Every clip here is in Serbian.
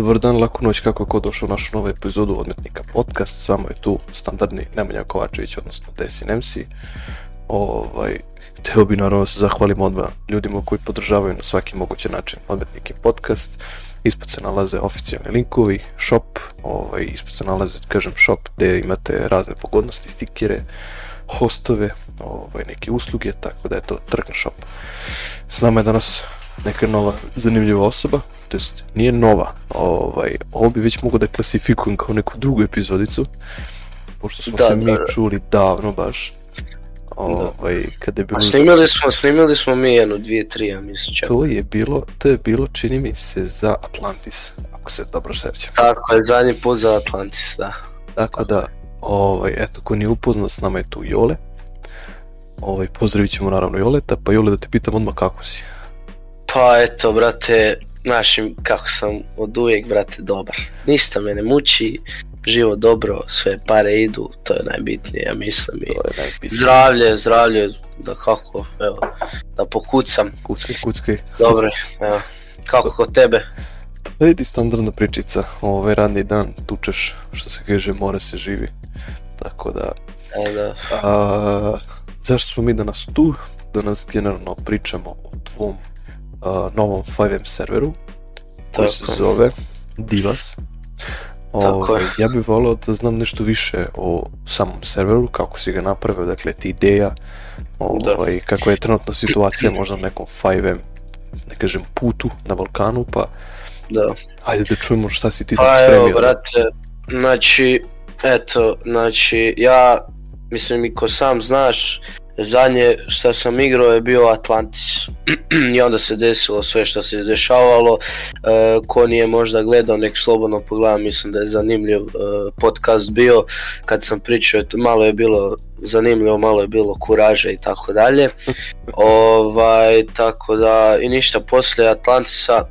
Dobar dan, laku noć, kako je ko došao u našu novu epizodu Odmetnika podcast. S vama je tu standardni Nemanja Kovačević, odnosno Desi Nemsi. Ovaj, teo bi naravno se zahvalim odmah ljudima koji podržavaju na svaki mogući način Odmetnik podcast. Ispod se nalaze oficijalni linkovi, shop, ovaj, ispod se nalaze, kažem, shop gdje imate razne pogodnosti, stikere, hostove, ovaj, neke usluge, tako da je to trgn shop. S nama je danas neka nova zanimljiva osoba, to jest nije nova, ovaj, ovo bi već mogu da klasifikujem kao neku drugu epizodicu, pošto smo da, se mi čuli davno baš. Ovaj, kada je bilo... A snimili smo, snimili smo mi jednu, dvije, tri, ja mislim To je bilo, to je bilo čini mi se za Atlantis, ako se dobro srećam. Tako je, zadnji put za Atlantis, da. Tako da, ovaj, eto, ko nije upoznat, s nama je tu Jole. Ovaj, pozdravit ćemo naravno Joleta, pa Jole da te pitam odmah kako si. Pa eto, brate, našim, kako sam od uvijek, brate, dobar. Ništa me ne muči, živo dobro, sve pare idu, to je najbitnije, ja mislim. I zdravlje, zdravlje, da kako, evo, da pokucam. Kucki, kucki. Dobro, evo, kako kod tebe? Pa vidi standardna pričica, ovaj radni dan tučeš, što se kaže, mora se živi. Tako da... da. zašto smo mi danas tu? Danas generalno pričamo o tvom novom 5M serveru To se zove Divas. Tako je. Ovaj, ja bih volio da znam nešto više o samom serveru, kako si ga napravio, dakle ti ideja, o, da. Ovaj, kako je trenutna situacija možda na nekom 5M, kažem, putu na Balkanu, pa da. ajde da čujemo šta si ti pa, spremio. Evo, brate, znači, eto, znači, ja, mislim, i ko sam znaš, zadnje što sam igrao je bio Atlantis i onda se desilo sve što se dešavalo. E, ko nije možda gledao nek slobodno pogleda, mislim da je zanimljiv e, podcast bio kad sam pričao, malo je bilo zanimljivo, malo je bilo kuraže i tako dalje. Ovaj, tako da i ništa poslije Atlantisa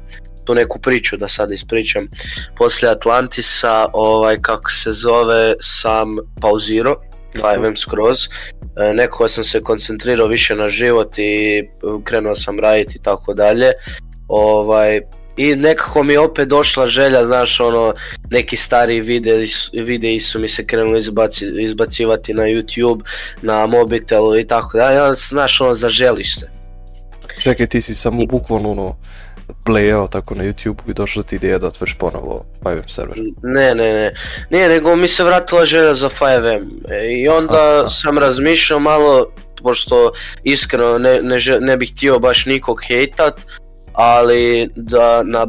tu neku priču da sad ispričam. Poslije Atlantisa, ovaj kako se zove, sam pauzirao 5M skroz. E, Neko sam se koncentrirao više na život i e, krenuo sam raditi i tako dalje. Ovaj, i nekako mi je opet došla želja, znaš, ono, neki stari videi, su mi se krenuli izbacivati na YouTube, na mobitelu i tako dalje, znaš, ono, zaželiš se. Čekaj, ti si sam bukvalno, ono, playao tako na YouTube i došla ti ideja da otvoriš ponovo 5M server? Ne, ne, ne. Nije, nego mi se vratila želja za 5M. E, I onda sam razmišljao malo, pošto iskreno ne, ne, bih htio baš nikog hejtat, ali da na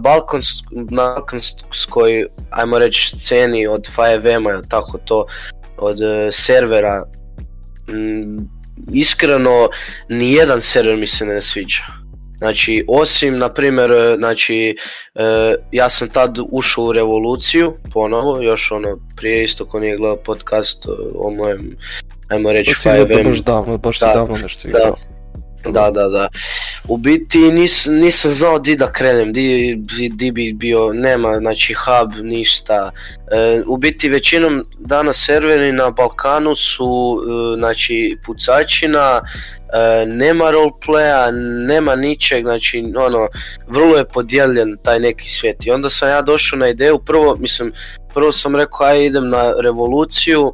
balkanskoj, ajmo reći, sceni od 5M-a, tako to, od e, servera, iskreno, nijedan server mi se ne sviđa. Znači, osim, na primjer, e, znači, e, ja sam tad ušao u revoluciju, ponovo, još ono, prije isto ko nije gledao podcast e, o mojem, ajmo reći, 5M. da, Da, da, da u biti nis, nisam znao di da krenem, di, di bi bio, nema znači hub, ništa. E, u biti većinom danas serveri na Balkanu su e, znači pucačina, e, nema roleplaya, nema ničeg, znači ono, vrlo je podijeljen taj neki svijet. I onda sam ja došao na ideju, prvo, mislim, prvo sam rekao aj idem na revoluciju,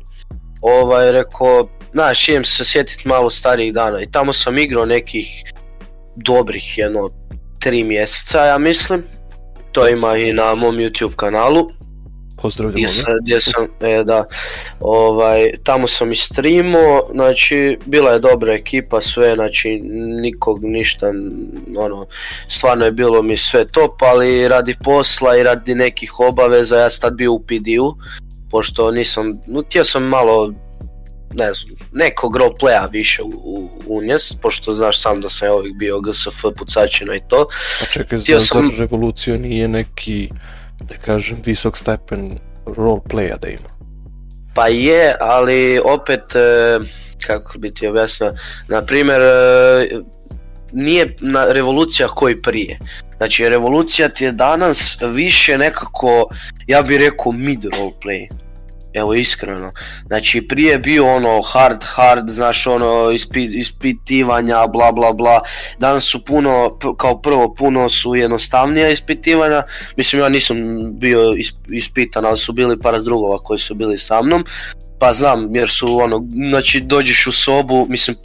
ovaj, rekao, znaš, idem se sjetiti malo starijih dana i tamo sam igrao nekih dobrih jedno tri mjeseca, ja mislim. To ima i na mom YouTube kanalu. Pozdravljamo gdje sam, e, da, ovaj, tamo sam i streamo, znači bila je dobra ekipa, sve, znači nikog ništa, ono, stvarno je bilo mi sve top, ali radi posla i radi nekih obaveza, ja sam tad bio u pd pošto nisam, no, sam malo ne znam, nekog roleplaya više u, u, pošto znaš sam da sam ja bio GSF pucačina i to. A čekaj, Htio sam... revolucija nije neki, da kažem, visok stepen roleplaya da ima? Pa je, ali opet, e, kako bi ti objasnio, na primjer, e, nije na revolucija koji prije. Znači, revolucija ti je danas više nekako, ja bih rekao, mid roleplay Evo iskreno, znači prije je bio ono hard, hard, znaš ono ispitivanja, bla bla bla, danas su puno, kao prvo puno su jednostavnija ispitivanja, mislim ja nisam bio ispitan, ali su bili par drugova koji su bili sa mnom, pa znam, jer su ono, znači dođeš u sobu, mislim,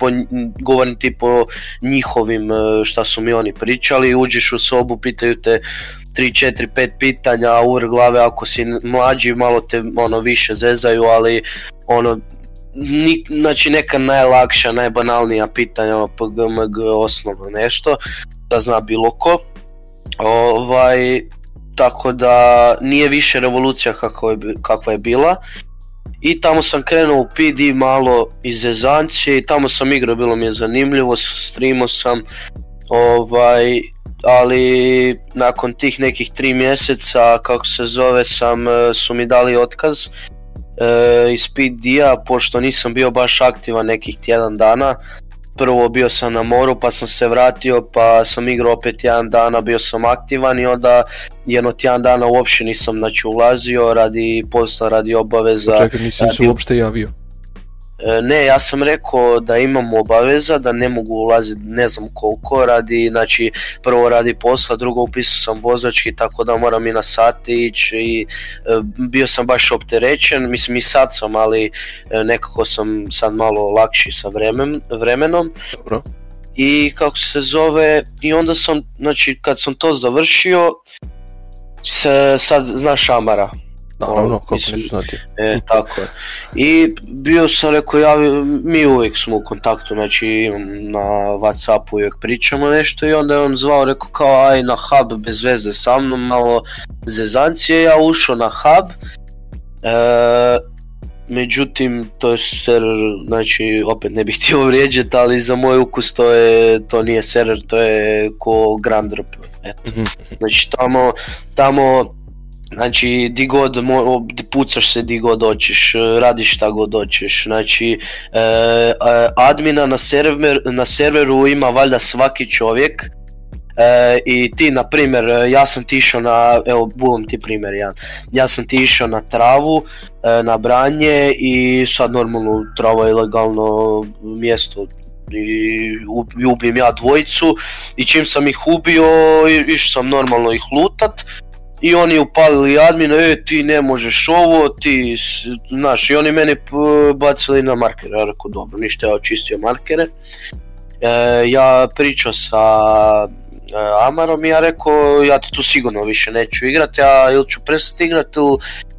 govorim ti po njihovim e, šta su mi oni pričali, uđeš u sobu, pitaju te 3, 4, 5 pitanja ur glave ako si mlađi malo te ono više zezaju ali ono ni, znači neka najlakša, najbanalnija pitanja, ono PGMG osnovno nešto, da zna bilo ko. Ovaj, tako da nije više revolucija kako je, kakva je bila. I tamo sam krenuo u PD malo iz zezancije i tamo sam igrao, bilo mi je zanimljivo, streamo sam. Ovaj, ali nakon tih nekih tri mjeseca, kako se zove, sam, e, su mi dali otkaz e, iz PD-a, pošto nisam bio baš aktivan nekih tjedan dana. Prvo bio sam na moru, pa sam se vratio, pa sam igrao opet jedan dana, bio sam aktivan i onda jedno tjedan dana uopće nisam znači, ulazio radi posla, radi obaveza. Čekaj, nisam se uopšte javio. E, ne, ja sam rekao da imam obaveza, da ne mogu ulaziti ne znam koliko radi, znači prvo radi posla, drugo upisao sam vozački tako da moram i na sati ići i e, bio sam baš opterećen, mislim i sad sam, ali e, nekako sam sad malo lakši sa vremenom. Dobro. I kako se zove, i onda sam, znači kad sam to završio, sad znaš Amara, Naravno, ono, kako E, tako je. I bio sam rekao, ja, mi uvijek smo u kontaktu, znači na Whatsappu uvijek pričamo nešto i onda je on zvao, rekao kao aj na hub bez veze sa mnom, malo zezancije, ja ušao na hub, e, međutim, to je server, znači opet ne bih htio vrijeđati, ali za moj ukus to, je, to nije server, to je ko Grand Drop. Eto. Mhm. Znači tamo, tamo Znači, di god pucaš se di god hoćeš, e, radiš šta god hoćeš. Znači, e, e, admina na, server, na serveru ima valjda svaki čovjek. I ti, na primjer, ja sam ti išao na, evo, budem ti primjer ja, Ja sam ti išao na travu, na branje i sad normalno trava je legalno mjesto, i ubijem ja dvojicu i čim sam ih ubio išao sam normalno ih lutat i oni upalili admin, e ti ne možeš ovo, ti, znaš, i oni meni bacili na markere, ja rekao dobro, ništa, ja očistio markere. E, ja pričao sa e, Amarom i ja rekao ja ti tu sigurno više neću igrati, ja ili ću prestati igrati ili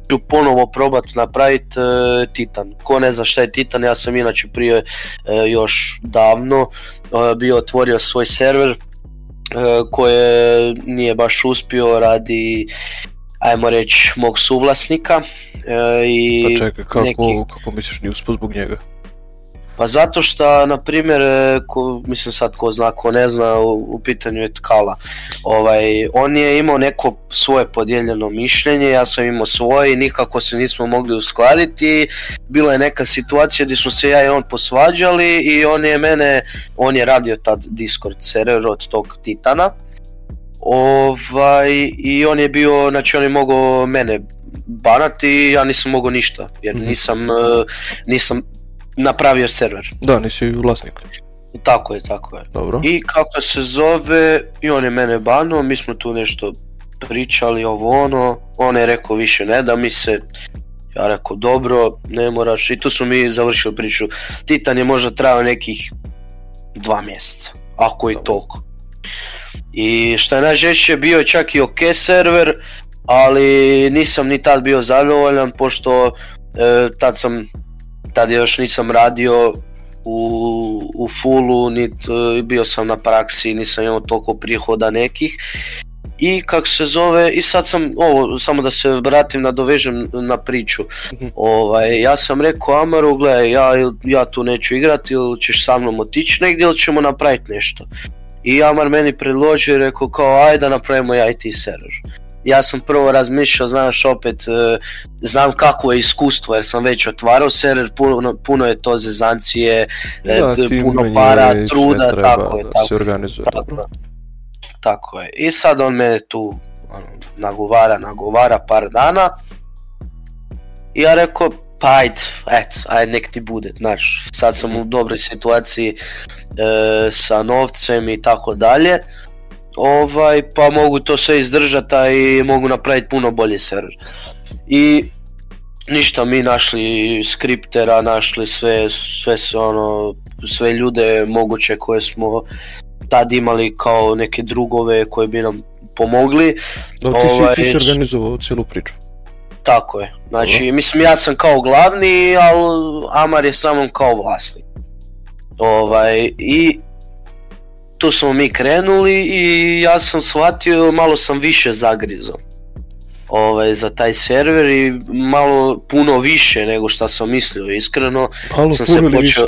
ću ponovo probat napraviti e, Titan. Ko ne zna šta je Titan, ja sam inače prije još davno bio otvorio svoj server E, koje nije baš uspio radi ajmo reći mog suvlasnika e, i pa čekaj, kako, neki... kako misliš nije uspio zbog njega? Pa zato što, na primjer, e, ko, mislim sad ko zna, ko ne zna, u, pitanju je Tkala. Ovaj, on je imao neko svoje podijeljeno mišljenje, ja sam imao svoje i nikako se nismo mogli uskladiti. Bila je neka situacija gdje smo se ja i on posvađali i on je mene, on je radio tad Discord server od tog Titana. Ovaj, I on je bio, znači on je mogao mene banati, ja nisam mogao ništa, jer mhm. nisam, e, nisam napravio server. Da, nisi vlasnik. Tako je, tako je. Dobro. I kako se zove, i on je mene banuo, mi smo tu nešto pričali ovo ono, on je rekao više ne da mi se, ja rekao dobro, ne moraš i tu smo mi završili priču. Titan je možda trajao nekih dva mjeseca, ako i toliko. I što je najžešće bio čak i ok server, ali nisam ni tad bio zadovoljan pošto e, tad sam Tad još nisam radio u, u fullu, e, bio sam na praksi, nisam imao toliko prihoda nekih. I kako se zove, i sad sam, ovo, samo da se vratim, nadovežem na priču. Mhm. Ovaj, ja sam rekao Amaru, gledaj, ja, ja tu neću igrati, ili ćeš sa mnom otići negdje, ili ćemo napraviti nešto. I Amar meni predložio i rekao kao, aj da napravimo IT i server ja sam prvo razmišljao, znaš, opet, e, znam kako je iskustvo jer sam već otvarao server, puno, ono, je to zezancije, e, puno para, truda, tako je, tako, tako, je. I sad on mene tu ono, nagovara, nagovara par dana i ja rekao, pa ajde, et, nek ti bude, znaš, sad sam u dobroj situaciji e, sa novcem i tako dalje ovaj, pa mogu to sve izdržati i mogu napraviti puno bolji server. I ništa, mi našli skriptera, našli sve, sve, ono, sve ljude moguće koje smo tad imali kao neke drugove koje bi nam pomogli. ti si, ovaj, ti organizovao cijelu priču. Tako je, znači mislim ja sam kao glavni, ali Amar je samo kao vlasnik. Ovaj, I tu smo mi krenuli i ja sam shvatio, malo sam više zagrizo. ovaj, za taj server i malo puno više nego što sam mislio iskreno. Malo sam se počeo,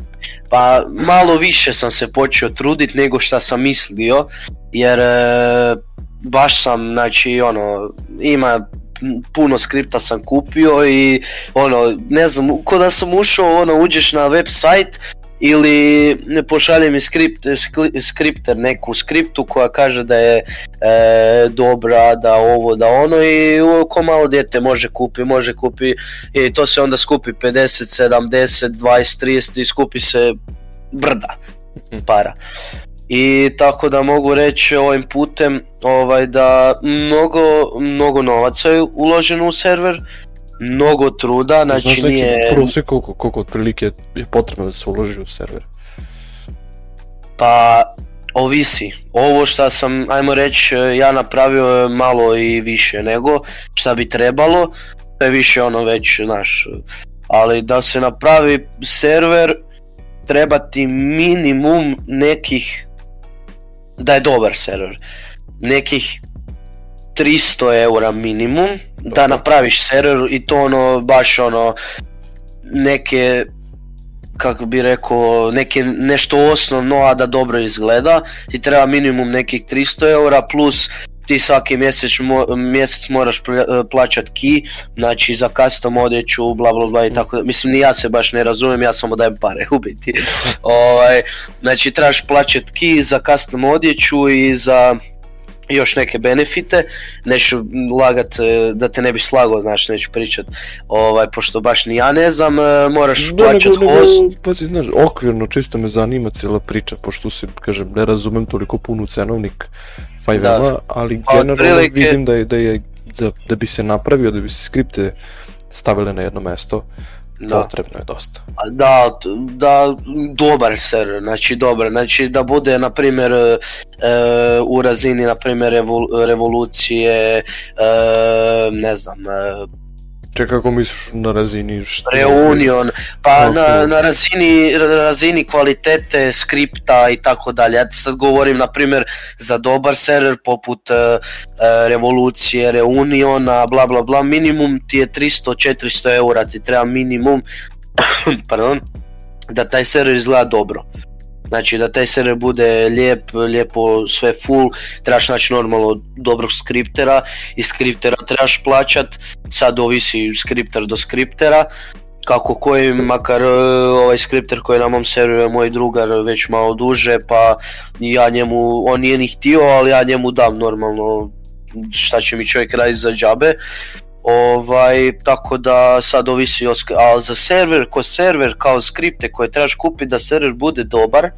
pa malo više sam se počeo trudit nego što sam mislio jer e, baš sam znači ono ima puno skripta sam kupio i ono ne znam ko da sam ušao ono uđeš na website ili pošalje mi skript, skri, skripter neku skriptu koja kaže da je e, dobra, da ovo, da ono i ko malo dijete može kupi, može kupi i to se onda skupi 50, 70, 20, 30 i skupi se brda para. I tako da mogu reći ovim putem ovaj da mnogo, mnogo novaca je uloženo u server, mnogo truda, znači Znaš neki nije... koliko, koliko otprilike je potrebno da se uloži u server? Pa, ovisi. Ovo šta sam, ajmo reći, ja napravio je malo i više nego šta bi trebalo. To je više ono već, znaš, ali da se napravi server treba ti minimum nekih, da je dobar server, nekih 300 eura minimum da napraviš server i to ono baš ono neke kako bi rekao, neke, nešto osnovno, a da dobro izgleda, ti treba minimum nekih 300 eura, plus ti svaki mjesec, mjesec moraš e, plaćat ki, znači za custom odjeću, bla bla bla i mm. tako mislim ni ja se baš ne razumijem, ja samo dajem pare u biti, ovaj, znači trebaš plaćat ki za custom odjeću i za još neke benefite, neću lagat e, da te ne bi slago, znači neću pričat, ovaj, pošto baš ni ja ne znam, e, moraš plaćat nego, nego, znaš, okvirno čisto me zanima cijela priča, pošto se, kažem, ne razumem toliko puno cenovnik 5 ali pa, generalno vidim da je, da je, da, da bi se napravio, da bi se skripte stavile na jedno mesto, da. potrebno je dosta. Da, da, dobar ser, znači dobar, znači da bude na primjer e, u razini na primjer revolucije, e, ne znam, e, Če kako misliš na razini što... Reunion, pa na, na razini, razini kvalitete skripta i tako dalje. Ja sad govorim na primjer za dobar server poput e, e, Revolucije, Reuniona, bla bla bla, minimum ti je 300-400 eura, ti treba minimum, pardon, da taj server izgleda dobro. Znači da taj server bude lijep, lijepo sve full, trebaš naći normalno dobrog skriptera i skriptera trebaš plaćat, sad ovisi skripter do skriptera, kako koji, makar e, ovaj skripter koji je na mom serveru je moj drugar već malo duže, pa ja njemu, on nije ni htio, ali ja njemu dam normalno šta će mi čovjek raditi za džabe. Ovaj, tako da sad ovisi od, ali za server, ko server kao skripte koje trebaš kupiti da server bude dobar,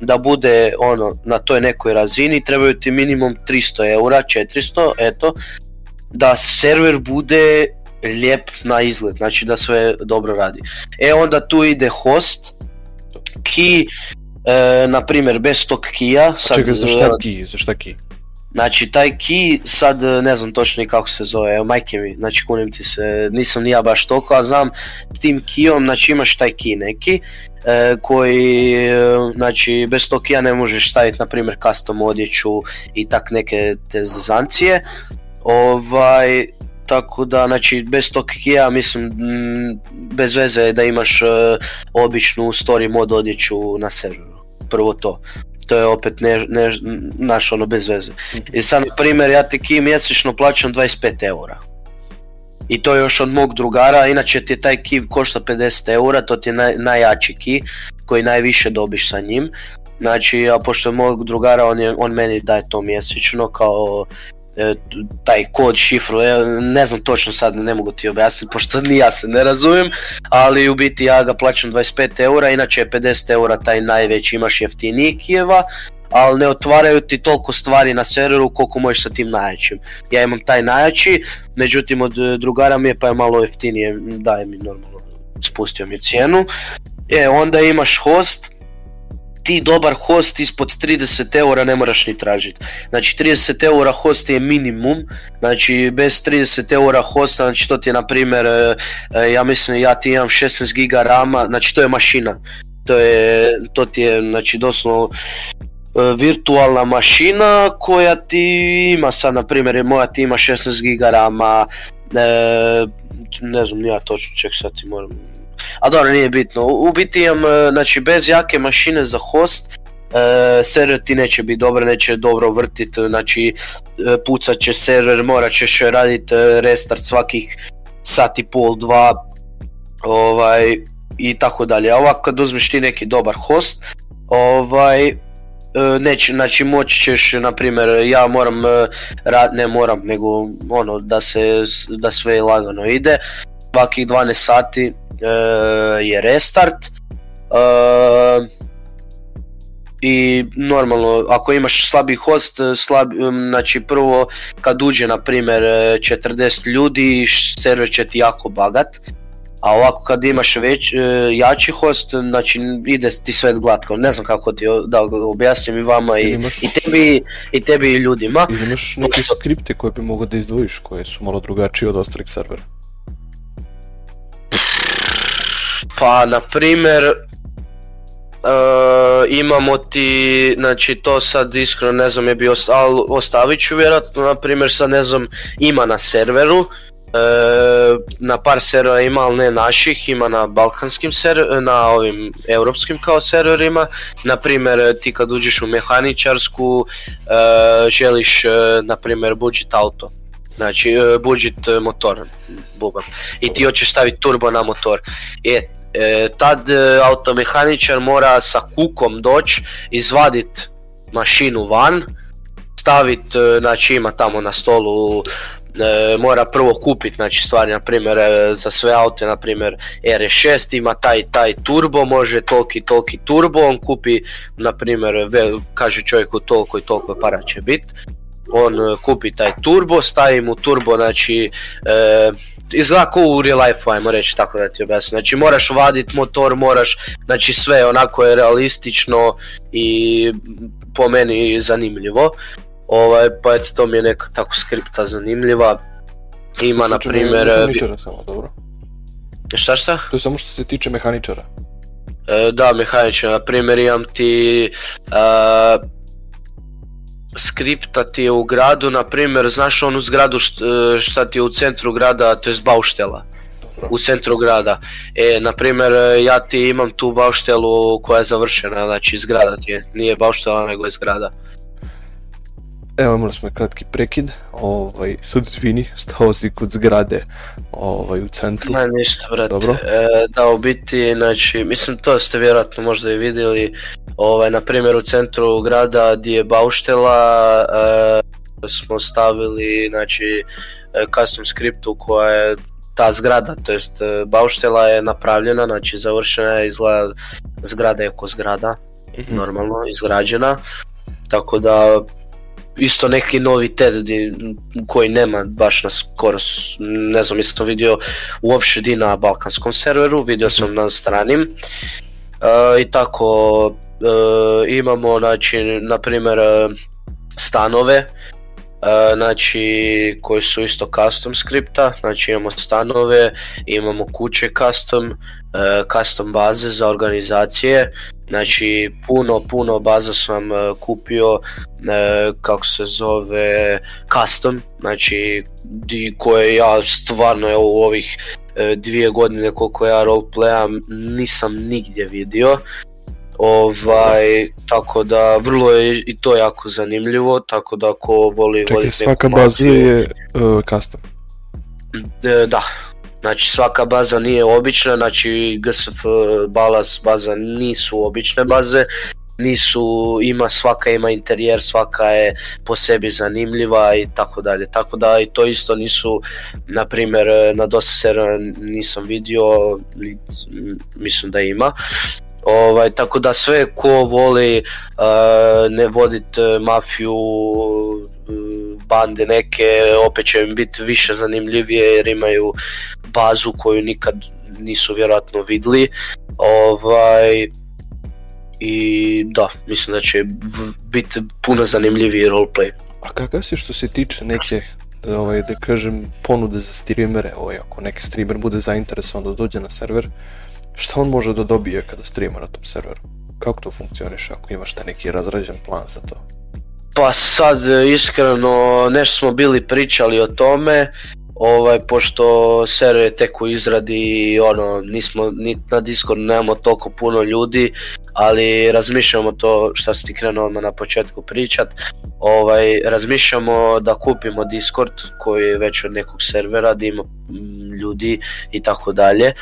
da bude ono na toj nekoj razini, trebaju ti minimum 300 eura, 400, eto, da server bude lijep na izgled, znači da sve dobro radi. E onda tu ide host, ki, e, na primjer bez tog kija... za šta e, ki, za šta ki? Znači, taj ki, sad e, ne znam točno kako se zove, evo, majke mi, znači kunim ti se, nisam ni ja baš toliko, a znam s tim kijom, znači imaš taj ki neki, e, koji, e, znači, bez tog kija ne možeš staviti, na primjer, custom odjeću i tak neke te zazancije, ovaj, tako da, znači, bez tog kija, mislim, bez veze je da imaš običnu story mod odjeću na serveru, prvo to to je opet ne, naš ono bez veze. I sad na primjer ja ti kim mjesečno plaćam 25 eura. I to je još od mog drugara, inače ti je taj kiv košta 50 eura, to ti je najjači ki koji najviše dobiš sa njim. Znači, a pošto je mog drugara, on, on meni daje to mjesečno kao E, taj kod, šifru, e, ne znam točno sad, ne mogu ti objasniti, pošto ni ja se ne razumijem, ali u biti ja ga plaćam 25 eura, inače je 50 eura taj najveći, imaš jeftiniji Kijeva, ali ne otvaraju ti toliko stvari na serveru koliko možeš sa tim najjačim. Ja imam taj najjači, međutim od e, drugara mi je pa je malo jeftinije, daje mi normalno, spustio mi cijenu. E, onda imaš host, ti dobar host ispod 30 eura ne moraš ni tražiti. Znači 30 eura host je minimum, znači bez 30 eura hosta, znači to ti je na primjer, e, e, ja mislim ja ti imam 16 giga rama, znači to je mašina. To, je, to ti je znači doslovno e, virtualna mašina koja ti ima sad na primjer moja ti ima 16 giga rama, ne, ne znam ja točno ček sad ti moram a dobro nije bitno. U biti imam, e, znači bez jake mašine za host, e, server ti neće biti dobar, neće dobro vrtit, znači e, pucat će server, morat ćeš radit restart svakih sati pol, dva, ovaj, i tako dalje. A ovako kad uzmeš ti neki dobar host, ovaj, neće, znači moći ćeš, na primjer, ja moram, ne moram, nego ono, da se, da sve lagano ide, svakih 12 sati e, je restart. E, i normalno ako imaš slabi host e, slab, znači prvo kad uđe na primjer 40 ljudi server će ti jako bagat a ovako kad imaš već jači host znači ide ti sve glatko ne znam kako ti da objasnim i vama i, i, tebi, i tebi ljudima imaš neke skripte koje bi mogao da izdvojiš koje su malo drugačije od ostalih servera Pa, na primjer, e, imamo ti, znači to sad iskreno ne znam je bi ostavit ću vjerojatno, na primjer sad ne znam ima na serveru, e, na par servera ima ali ne naših, ima na balkanskim serverima, na ovim europskim kao serverima, na primjer ti kad uđeš u mehaničarsku e, želiš na primjer budžit auto, znači budžit motor, bubam, i ti hoćeš staviti turbo na motor. E, E, tad e, automehaničar mora sa kukom doć, izvadit mašinu van, stavit, e, znači ima tamo na stolu e, mora prvo kupiti znači stvari na primjer za sve aute na primjer R6 ima taj taj turbo može toliki toliki turbo on kupi na primjer kaže čovjeku toliko i toliko para će biti on e, kupi taj turbo, stavi mu turbo, znači e, izgleda kao u real life, ajmo reći tako da ti objasnim. Znači moraš vadit motor, moraš, znači sve onako je realistično i po meni zanimljivo. Ovaj, pa eto to mi je neka tako skripta zanimljiva. Ima na primjer... E, samo, dobro. Šta šta? To je samo što se tiče mehaničara. da, mehaničara, na primjer imam ti skripta ti u gradu, na primjer, znaš onu zgradu e, šta ti je u centru grada, to je bauštela u centru grada. E, na primjer, e, ja ti imam tu bauštelu koja je završena, znači zgrada ti je, nije bauštela nego je zgrada. Evo imali smo kratki prekid, ovaj, sad zvini, stao si kod zgrade ovaj, u centru. Ne, ništa brate, Dobro. E, da u biti, znači, mislim to ste vjerojatno možda i vidjeli, Ovaj, na primjer u centru grada gdje je Bauštela eh, smo stavili znači, eh, custom skriptu koja je ta zgrada, to jest eh, Bauštela je napravljena, znači završena je izgleda zgrada je ko zgrada, mhm. normalno izgrađena, tako da isto neki novi novitet koji nema baš na skoro, ne znam, isto vidio uopće di na balkanskom serveru, vidio sam mhm. na stranim E, i tako e, imamo znači na primjer e, stanove znači koji su isto custom skripta, znači imamo stanove, imamo kuće custom, custom baze za organizacije, znači puno, puno baza sam kupio, kako se zove, custom, znači koje ja stvarno u ovih E, dvije godine koliko ja roleplayam nisam nigdje vidio. Ovaj, tako da vrlo je i to jako zanimljivo, tako da ako voli Čekaj, voli svaka baza je uh, custom. E, da, znači svaka baza nije obična, znači GSF balas baza nisu obične baze, nisu, ima svaka ima interijer, svaka je po sebi zanimljiva i tako dalje. Tako da i to isto nisu, na primjer, na dosta sera nisam vidio, mislim da ima. Ovaj, tako da sve ko voli eh, ne vodit eh, mafiju, eh, bande neke, opet će im biti više zanimljivije jer imaju bazu koju nikad nisu vjerojatno vidli. Ovaj, i da, mislim da će biti puno zanimljiviji roleplay. A kakav si što se tiče neke ovaj, da kažem, ponude za streamere, ovaj, ako neki streamer bude zainteresovan da dođe na server, šta on može da dobije kada streama na tom serveru? Kako to funkcioniš ako imaš taj neki razrađen plan za to? Pa sad, iskreno, nešto smo bili pričali o tome ovaj, pošto server je tek u izradi i ono, nismo, ni na Discordu nemamo toliko puno ljudi, ali razmišljamo to što si ti krenuo odmah na početku pričat, ovaj, razmišljamo da kupimo Discord koji je već od nekog servera, da ima mm, ljudi i tako dalje,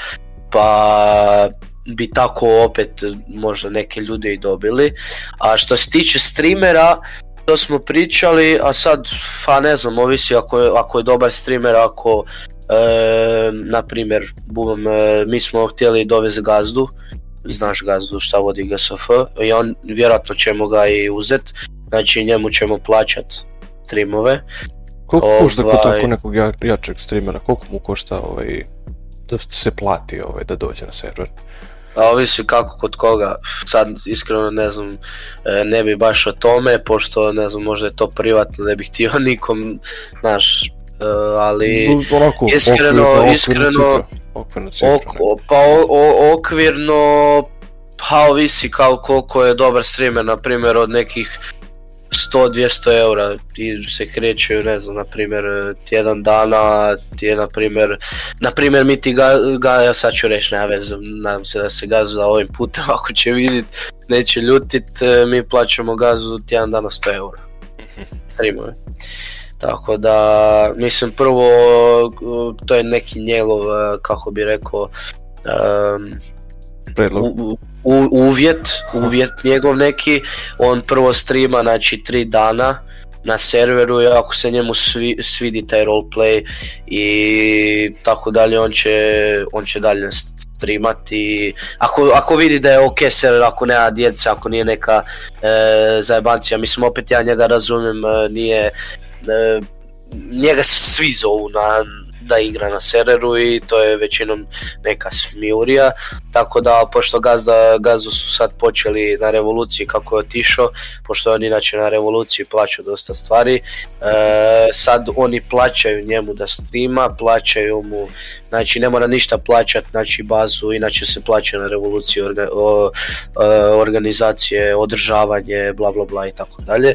pa bi tako opet možda neke ljude i dobili. A što se tiče streamera, to smo pričali, a sad, fa ne znam, ovisi ako je, ako je dobar streamer, ako, e, na primjer, e, mi smo htjeli dovesti gazdu, znaš gazdu šta vodi GSF, i on, vjerojatno ćemo ga i uzet, znači njemu ćemo plaćat streamove. Koliko ovaj... košta kod tako nekog jačeg streamera, koliko mu košta ovaj, da se plati ovaj, da dođe na server? a ovisi kako kod koga. Sad iskreno ne znam, e, ne bi baš o tome, pošto ne znam, možda je to privatno, ne bih htio nikom, znaš, e, ali iskreno, okvirno, iskreno, okvirno, pa okvirno, pa ovisi kao koliko je dobar streamer, na primjer od nekih 100-200 eura i se kreću, ne znam, na primjer tjedan dana, je na primjer, na primjer mi ti ga, ga ja sad ću reći, ne vezam, nadam se da se za ovim putem, ako će vidit, neće ljutit, e, mi plaćamo gazu tjedan dana 100 eura. Tako da, mislim prvo, to je neki njegov, e, kako bi rekao, um, Predlog uvjet, uvjet njegov neki, on prvo streama znači tri dana na serveru i ako se njemu svi, svidi taj roleplay i tako dalje on će, on će dalje streamati ako, ako vidi da je ok server, ako nema djeca, ako nije neka e, zajebancija, mislim opet ja njega razumijem, e, nije e, njega svi zovu na, da igra na serveru i to je većinom neka smjurija. Tako da, pošto gazda, gazu su sad počeli na revoluciji kako je otišao, pošto oni inače na revoluciji plaću dosta stvari, e, sad oni plaćaju njemu da streama, plaćaju mu, znači ne mora ništa plaćati, znači bazu, inače se plaća na revoluciji o, e, organizacije, održavanje, bla bla bla i tako dalje.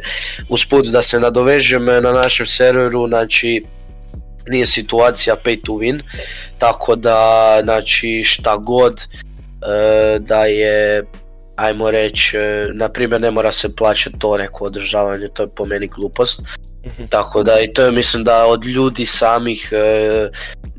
Usput da se nadovežem na našem serveru, znači nije situacija pay to win, tako da znači šta god e, da je ajmo reći, e, na primjer ne mora se plaćati to neko održavanje, to je po meni glupost. Mhm. Tako da i to je mislim da od ljudi samih e,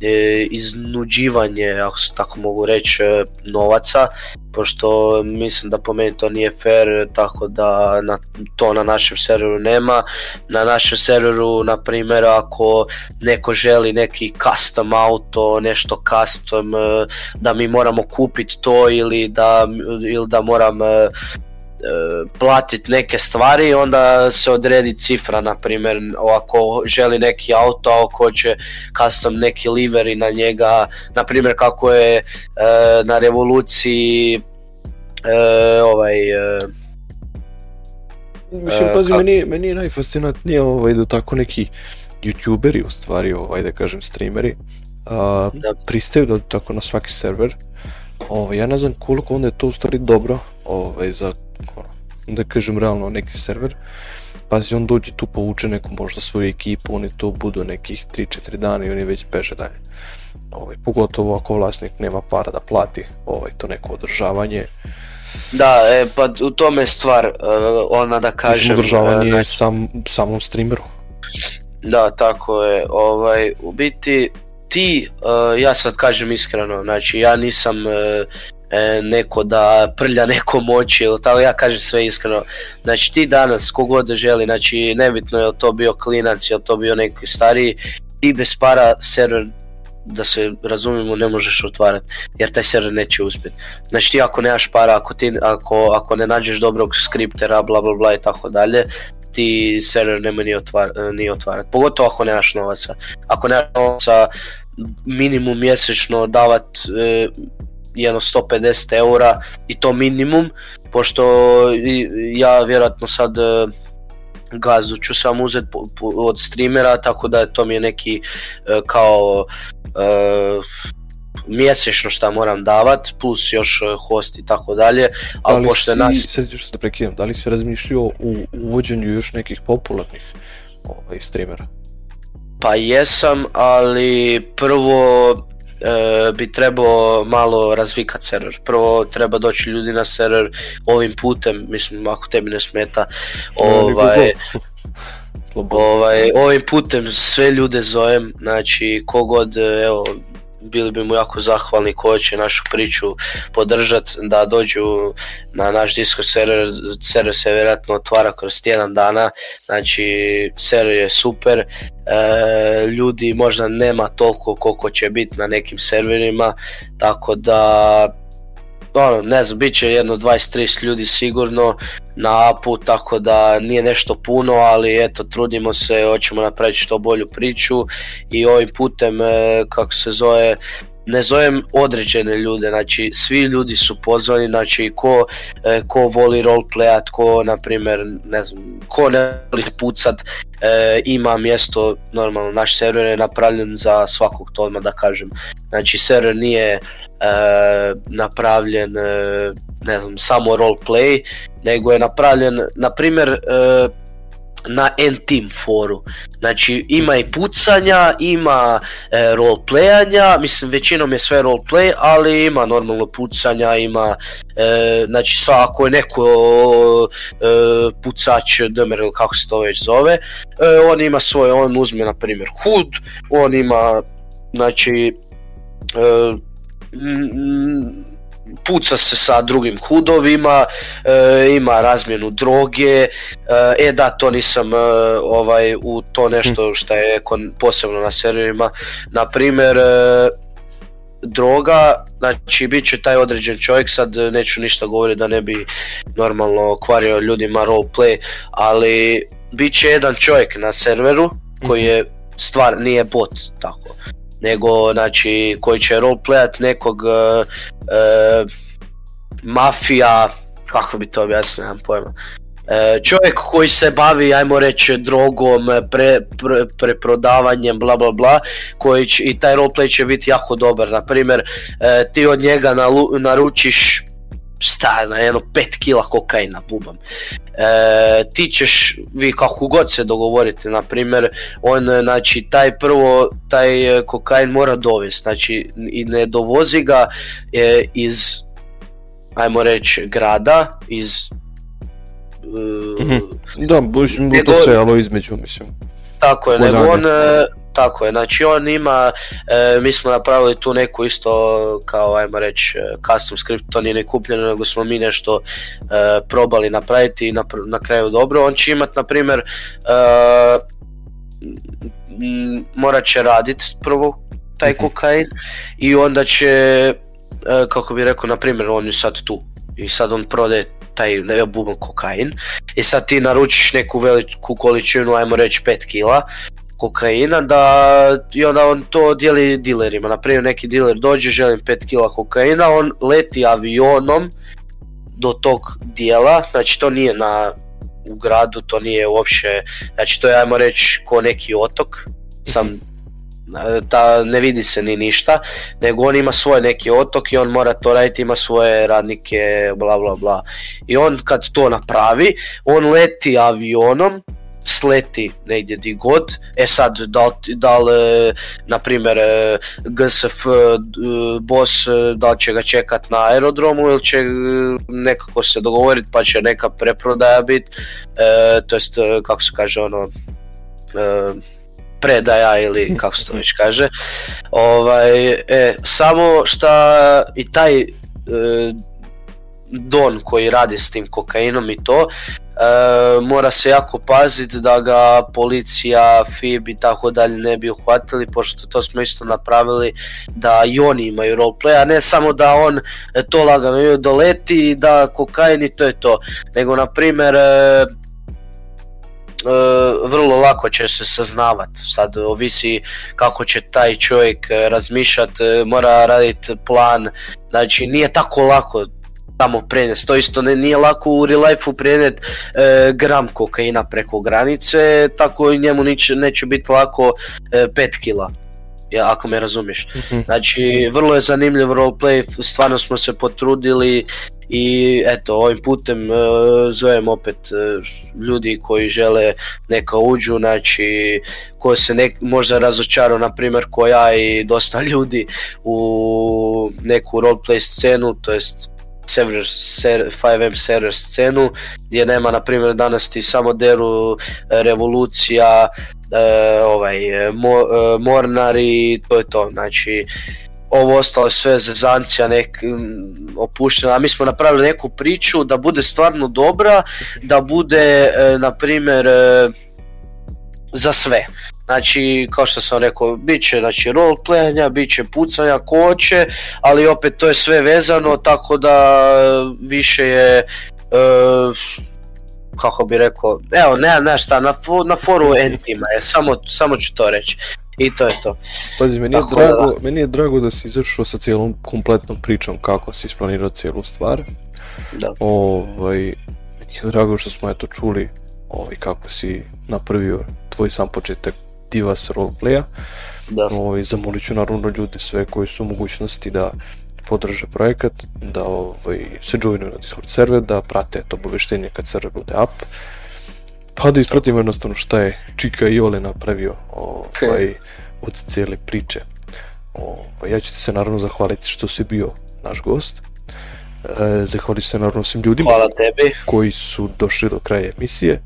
e, iznuđivanje, ako se tako mogu reći, e, novaca, pošto mislim da po meni to nije fair, tako da na, to na našem serveru nema. Na našem serveru, na primjer, ako neko želi neki custom auto, nešto custom, da mi moramo kupiti to ili da, ili da moram E, platiti neke stvari onda se odredi cifra na primjer ako želi neki auto ako hoće custom neki liveri na njega na primjer kako je e, na revoluciji e, ovaj Mislim, pazi, meni, je, meni ovaj, da tako neki youtuberi, u stvari, ovaj, da kažem, streameri, da. pristaju da tako na svaki server. Ovaj, ja ne znam koliko onda je to u stvari dobro ovaj, za ono, da kažem realno neki server, pazi on dođe tu povuče neku možda svoju ekipu, oni to budu nekih 3-4 dana i oni već peže dalje. Ovaj, pogotovo ako vlasnik nema para da plati ovaj, to neko održavanje. Da, e, pa u tome je stvar, e, ona da kažem... Održavanje znači... sam, samom streameru. Da, tako je. Ovaj, u biti ti, e, ja sad kažem iskreno, znači ja nisam E, neko da prlja neko moći ili tako, ja kažem sve iskreno. Znači ti danas, kogod da želi, znači nebitno je to bio klinac, je to bio neki stariji, ti bez para server da se razumijemo ne možeš otvarati jer taj server neće uspjeti. Znači ti ako nemaš para, ako, ti, ako, ne nađeš dobrog skriptera, bla bla bla i tako dalje, ti server nema ni, otvar, ni otvarati. Pogotovo ako nemaš novaca. Ako nemaš novaca, minimum mjesečno davat e, jedno 150 eura i to minimum, pošto ja vjerojatno sad e, gazdu ću sam uzet od streamera, tako da to mi je neki e, kao e, mjesečno šta moram davat, plus još host i tako dalje, ali pošto nas... da li si razmišljalo u uvođenju još nekih popularnih ovaj, streamera? Pa jesam, ali prvo e, bi trebao malo razvikat server. Prvo treba doći ljudi na server ovim putem, mislim ako tebi ne smeta. Ovaj, Ovaj, ovim putem sve ljude zovem, znači kogod, evo, bili bi mu jako zahvalni koji će našu priču podržat da dođu na naš Discord server, server se vjerojatno otvara kroz tjedan dana, znači server je super, e, ljudi možda nema toliko koliko će biti na nekim serverima, tako da ono, ne znam, bit će jedno 23 ljudi sigurno na apu, tako da nije nešto puno, ali eto, trudimo se, hoćemo napraviti što bolju priču i ovim putem, e, kako se zove, ne zovem određene ljude, znači svi ljudi su pozvani, znači ko, e, ko voli roleplayat, ko na primjer, ne znam, ko ne voli pucat, e, ima mjesto, normalno naš server je napravljen za svakog to odmah da kažem, znači server nije E, napravljen e, ne znam samo roleplay nego je napravljen na primjer e, na n team foru. Znači ima i pucanja, ima roleplayanja, mislim većinom je sve roleplay, ali ima normalno pucanja, ima znači svako je neko pucač dmr, ili kako se to već zove, on ima svoje, on uzme na primjer hood, on ima znači Mm, mm, puca se sa drugim hudovima, e, ima razmjenu droge, e, e da to nisam e, ovaj u to nešto hm. što je posebno na serverima, na primjer droga, znači bit će taj određen čovjek, sad neću ništa govoriti da ne bi normalno kvario ljudima roleplay, ali bit će jedan čovjek na serveru koji hm. je stvar, nije bot, tako nego znači koji će roleplayat nekog e, e, mafija, kako bi to objasnio, nemam pojma. E, čovjek koji se bavi, ajmo reći, drogom, preprodavanjem, bla bla bla, koji će, i taj roleplay će biti jako dobar. Na primjer, ti od njega naručiš šta jedno 5 kila kokaina bubam. E, ti ćeš, vi kako god se dogovorite, na primjer, on, znači, taj prvo, taj e, kokain mora dovesti, znači, i ne dovozi ga e, iz, ajmo reći, grada, iz... Mhm. Da, mislim, to se, ali između, mislim. Tako je, nego on, tako je, znači on ima, e, mi smo napravili tu neku isto, kao ajmo reći, e, custom script, to nije nekupljeno nego smo mi nešto e, probali napraviti i na, kraju dobro. On će imat na primjer, e, morat će radit prvo taj mhm. kokain i onda će, kako bi rekao, na primjer, on je sad tu i sad on prode taj bubon kokain i sad ti naručiš neku veliku količinu, ajmo reći 5 kila kokaina da i onda on to dijeli dilerima. Naprimjer neki diler dođe, želim 5 kila kokaina, on leti avionom do tog dijela, znači to nije na u gradu, to nije uopće, znači to je ajmo reći ko neki otok, sam ta, ne vidi se ni ništa, nego on ima svoj neki otok i on mora to raditi, ima svoje radnike, bla bla bla. I on kad to napravi, on leti avionom sleti negdje di god, e sad da, da li, e, na primjer, e, GSF e, boss, da li će ga čekat na aerodromu ili će nekako se dogovorit pa će neka preprodaja bit, e, to jest kako se kaže ono, predaja ili kako se to već kaže. Ovaj, e, samo šta i taj Don koji radi s tim kokainom i to, E, mora se jako paziti da ga policija, FIB i tako dalje ne bi uhvatili, pošto to smo isto napravili da i oni imaju roleplay, a ne samo da on to lagano doleti i da kokain i to je to, nego na primjer e, e, vrlo lako će se saznavat, sad ovisi kako će taj čovjek e, razmišljati e, mora raditi plan, znači nije tako lako tamo prenest. To isto ne, nije lako u real life prenet e, gram kokaina preko granice, tako i njemu neće biti lako 5 e, kila. Ja, ako me razumiješ. Mhm. Znači, vrlo je zanimljiv roleplay, stvarno smo se potrudili i eto, ovim putem e, zovem opet e, ljudi koji žele neka uđu, znači, ko se nek, možda razočarao, na primjer, ko ja i dosta ljudi u neku roleplay scenu, to jest server, ser, 5M server scenu gdje nema na primjer danas ti samo deru e, revolucija e, ovaj, e, mo, e, i to je to znači ovo ostalo je sve zezancija nek, opuštena, a mi smo napravili neku priču da bude stvarno dobra, da bude na primjer za sve. Znači, kao što sam rekao, bit će znači, roleplayanja, bit će pucanja koće, ali opet to je sve vezano, tako da više je... E, kako bi rekao, evo, ne, ne šta, na, na foru entima je, samo, samo ću to reći. I to je to. Pazi, meni je, drago, da... meni je drago da si izašao sa cijelom kompletnom pričom kako si isplanirao cijelu stvar. Da. Ovaj, meni je drago što smo eto čuli ovaj, kako si napravio tvoj sam početak divas roleplaya. Da. Ovaj, zamolit ću naravno ljudi sve koji su u mogućnosti da podrže projekat, da ovaj, se joinuju na Discord server, da prate to obaveštenje kad server bude up. Pa da ispratimo jednostavno šta je Čika i Ole napravio ovaj, od cijele priče. Ovaj, ja ću ti se naravno zahvaliti što si bio naš gost. E, se naravno svim ljudima koji su došli do kraja emisije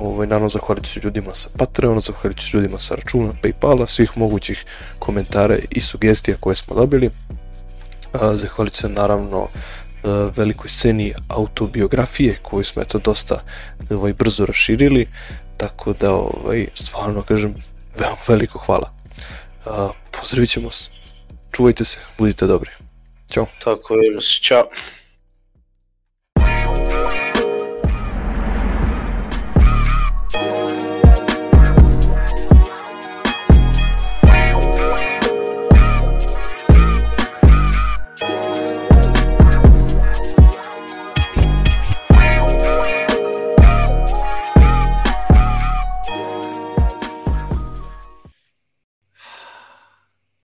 ovaj, naravno zahvalit ću ljudima sa Patreona, zahvalit ću ljudima sa računa Paypala, svih mogućih komentara i sugestija koje smo dobili. Zahvalit ću naravno e, velikoj sceni autobiografije koju smo eto dosta ovaj, brzo raširili, tako da ovaj, stvarno kažem veoma veliko hvala. Pozdravit ćemo se, čuvajte se, budite dobri. Ćao. Tako je, čao.